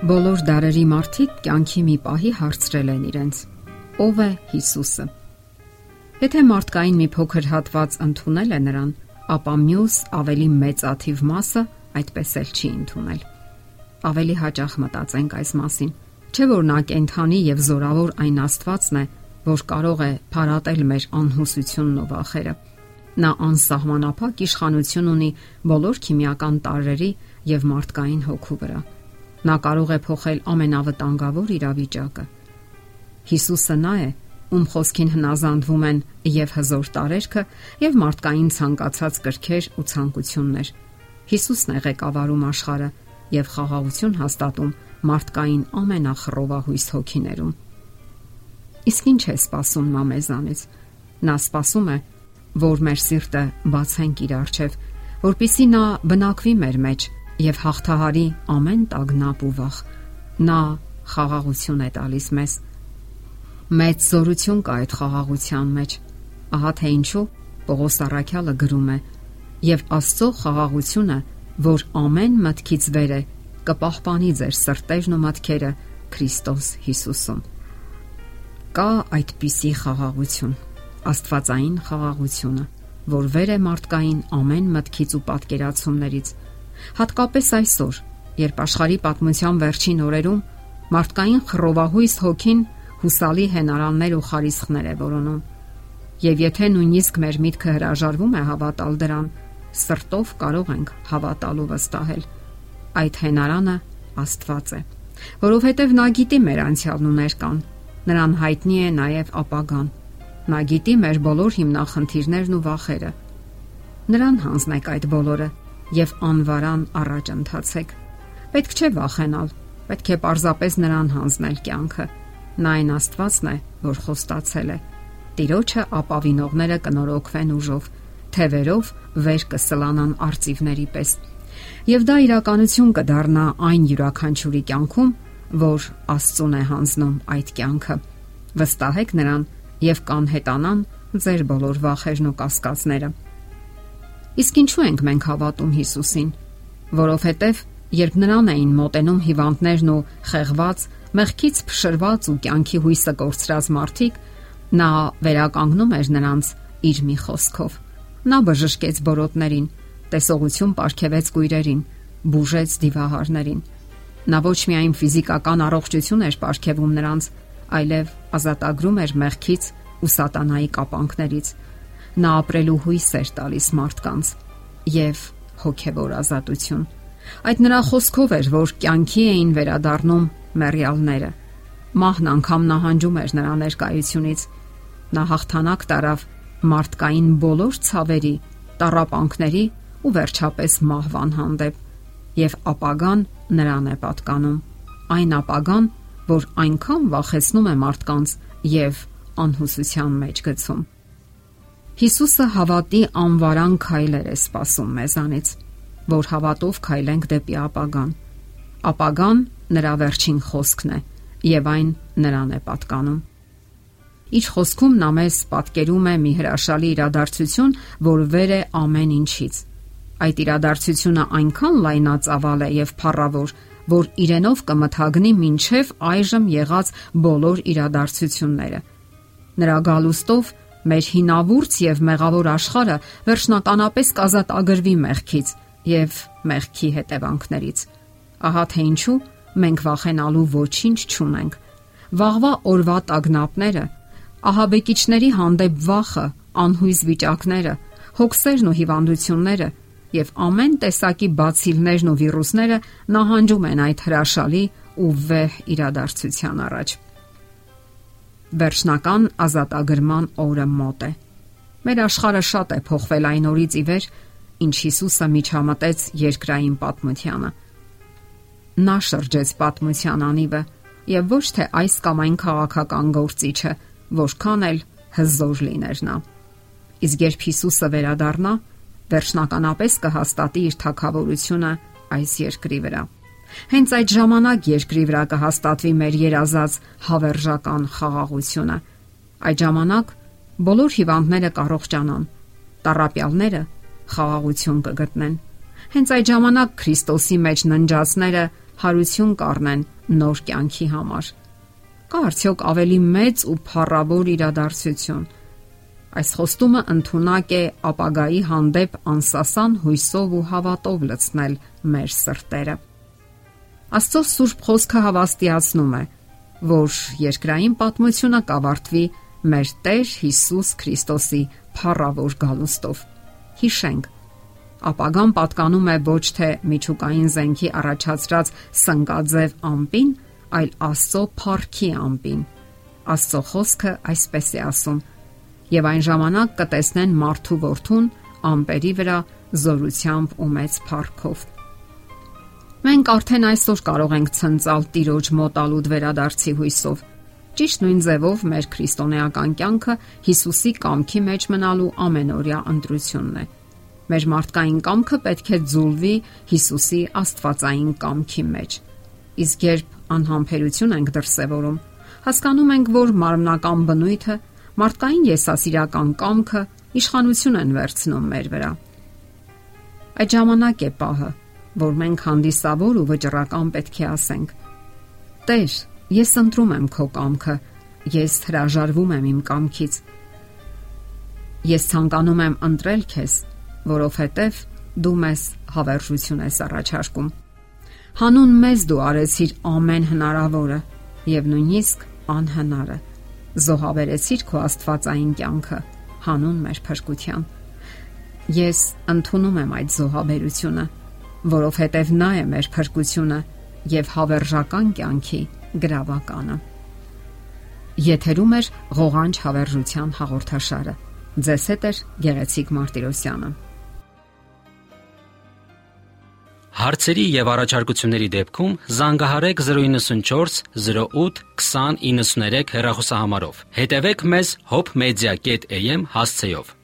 Բոլոր դարերի մարդիկ կյանքի մի պահի հարցրել են իրենց. Ո՞վ է Հիսուսը։ Եթե մարդկային մի փոքր հատված ընդունել է նրան, ապա մյուս ավելի մեծաթիվ մասը այդպես էլ չի ընդունել։ Ավելի հաճախ մտածենք այս մասին, չէ՞ որ նա կենթանի եւ զորավոր այն Աստվածն է, որ կարող է փարատել մեր անհուսությունն ու վախերը։ Նա անսահմանափակ իշխանություն ունի բոլոր քիմիական տարրերի եւ մարդկային հոգու վրա Նա կարող է փոխել ամենավտանգավոր իրավիճակը։ Հիսուսը նա է, ում խոսքին հնազանդվում են եւ հզոր տարերքը եւ մարդկային ցանկացած կրքեր ու ցանկություններ։ Հիսուսն է ղեկավարում աշխարը եւ խաղաղություն հաստատում մարդկային ամենախռովահույս հոգիներում։ Իսկ ինչ է սпасում մամեզանից։ Նա սпасում է, որ մեր սիրտը բացենք իր առջև, որpիսի նա բնակվի մեր մեջ եւ հաղթահարի ամեն տագնապ ու վախ։ Նա խաղաղություն է տալիս մեզ։ Մեծ զորություն կա այդ խաղաղության մեջ։ Ահա թե ինչու Պողոս Արաքյալը գրում է. «Եվ Աստծո խաղաղությունը, որ ամեն մտքից վեր է, կպահպանի ձեր սրտերն ու մտքերը Քրիստոս Հիսուսում»։ Կա այդպիսի խաղաղություն, Աստվածային խաղաղությունը, որ վեր է մարդկային ամեն մտքից ու պատկերացումներից Հատկապես այսօր, երբ աշխարհի պատմության վերջին օրերում մարդկային խռովահույս հոգին հուսալի հենարաններ ու խարիսխներ է որոնում։ Եվ եթե նույնիսկ մեր միտքը հրաժարվում է հավատալ դրան, սրտով կարող ենք հավատալ ու վստահել։ Այդ հենարանը Աստված է, որովհետև նա գիտի մեր անցյալն ու ներկան։ Նրան հայտնի է նաև ապագան։ Նա գիտի մեր բոլոր հիմնախնդիրներն ու վախերը։ Նրան հանձնեք այդ բոլորը եւ անվարան առաջ ընթացեք։ Պետք չէ վախենալ, պետք է պարզապես նրան հանձնել կյանքը։ Նա այն Աստվածն է, որ խոստացել է. Տիրոջը ապավինողները կնորոգվեն ուժով, թևերով վեր կսլանան արծիվների պես։ Եվ դա իրականություն կդառնա այն յուրաքանչյուրի կյանքում, որ Աստծուն է հանձնում այդ կյանքը։ Վստահեք նրան եւ կանհետանան ձեր բոլոր վախերն ու կասկածները։ Իսկ ինչու ենք մենք հավատում Հիսուսին, որովհետև երբ նրան էին մոտենում հիվանդներն ու խեղված, մեղքից փշրված ու կյանքի հույսը կորցրած մարդիկ, նա վերականգնում էր նրանց իր մի խոսքով։ Նա բժշկեց բորոտներին, տեսողություն ապարգևեց գույրերին, բուժեց դիվահարներին։ Նա ոչ միայն ֆիզիկական առողջություն էր ապարգևում նրանց, այլև ազատագրում էր մեղքից ու սատանայի կապանքներից նա ապրելու հույս էր տալիս մարդկանց եւ հոգեվոր ազատություն։ Այդ նրա խոսքով էր, որ կյանքի էին վերադառնում մեռյալները։ Մահն անգամ նահանջում էր նրա ներկայությունից։ Նա հաղթանակ տարավ մարդկային բոլոր ցավերի, տարապանքների ու վերջապես մահվան հանդեպ եւ ապագան նրան է պատկանում։ Այն ապագան, որ այնքան վախեցնում է մարդկանց եւ անհուսության մեջ գցում։ Հիսուսը հավատի անվարան քայլեր է սպասում մեզանից, որ հավատով քայլենք դեպի ապագան։ Ապագան նրա վերջին խոսքն է, եւ այն նրան է պատկանում։ Իջ խոսքում նա մեզ պատկերում է մի հրաշալի իրադարձություն, որ վեր է ամեն ինչից։ Այդ իրադարձությունը այնքան լայնածավալ է եւ փառավոր, որ իրենով կմթագնի մինչև այժմ եղած բոլոր իրադարձությունները։ Նրա գալուստով մեր հինավուրց եւ մեղավոր աշխարհը վերջնականապես կազատագրվի մեղքից եւ մեղքի հետևանքներից։ Ահա թե ինչու մենք վախենալու ոչինչ չունենք։ Վաղվա օրվա տագնապները, ահաբեկիչների հանդեպ վախը, անհույզ վիճակները, հոգսերն ու հիվանդությունները եւ ամեն տեսակի բացիլներն ու վիրուսները նահանջում են այդ հրաշալի ու վեհ իրադարձության առաջ վերջնական ազատագրման օրը մոտ է։ Մեր աշխարհը շատ է փոխվել այն օրից ի վեր, ինչ Հիսուսը միջամտեց երկրային պատմությանը։ Նա շրջեց պատմության անիվը եւ ոչ թե այս կամ այն քաղաքական գործիչը, որքան էլ հզոր լիներ նա։ Իսկ երբ Հիսուսը վերադառնա, վերջնականապես կհաստատի իր թակավորությունը այս երկրի վրա։ Հենց այդ ժամանակ երկրի վրա կհաստատվի մեր երազած հավերժական խաղաղությունը։ Այդ ժամանակ բոլոր հիվանդները կառողջանան, տարապյալները խաղաղություն կգտնեն։ Հենց այդ ժամանակ Քրիստոսի մեջ ննջածները հարություն կառնեն նոր կյանքի համար։ Կա արդյոք ավելի մեծ ու փառավոր իրադարձություն։ Այս խոստումը ընդունակ է ապագայի հանդեպ անսասան հույսով ու հավատով լցնել մեր սրտերը։ Աստծո սուրբ խոսքը հավաստիացնում է, որ երկրային պատմությունը կավարտվի մեր Տեր Հիսուս Քրիստոսի փառավոր գալուստով։ Հիշենք, ապագան պատկանում է ոչ թե միջուկային զենքի առաջացրած սնկաձև ամպին, այլ Աստծո փառքի ամպին։ Աստծո խոսքը այսպես է ասում. եւ այն ժամանակ կտեսնեն մարդու որդուն ամպերի վրա զորությամբ ու մեծ փառքով։ Մենք արդեն այսօր կարող ենք ցնցալ Տիրոջ մոտալուտ վերադարձի հույսով։ Ճիշտ նույն ձևով մեր քրիստոնեական կյանքը Հիսուսի կամքի մեջ մնալու ամենօրյա ընտրությունն է։ Մեր մարդկային կամքը պետք է ձուլվի Հիսուսի Աստվածային կամքի մեջ։ Իսկ երբ անհամբերություն ենք դրսևորում, հասկանում ենք, որ մարմնական բնույթը, մարդկային եսասիրական կամքը իշխանություն են վերցնում մեր վրա։ Այդ ժամանակ է պահը, որ մենք հանդիսավոր ու վճռական պետք է ասենք. Տեր, ես ընտրում եմ քո կամքը, ես հրաժարվում եմ իմ կամքից։ Ես ցանկանում եմ ընտրել քեզ որովհետև դու մեզ հավերժություն ես առաջարկում։ Հանուն մեզ դու արեցիր ամեն հնարավորը եւ նույնիսկ անհնարը։ Զոհաբերեցիր քո Աստվածային կյանքը հանուն մեր փրկության։ Ես ընդունում եմ այդ զոհաբերությունը, որովհետև նա է մեր փրկությունը եւ հավերժական կյանքի գրավականը։ Եթերում է ղողանջ հավերժության հաղորդաշարը։ Ձեզ հետ է Գեղեցիկ Մարտիրոսյանը։ Հարցերի եւ առաջարկությունների դեպքում զանգահարեք 094 08 2093 հեռախոսահամարով։ Հետևեք մեզ hopmedia.am հասցեով։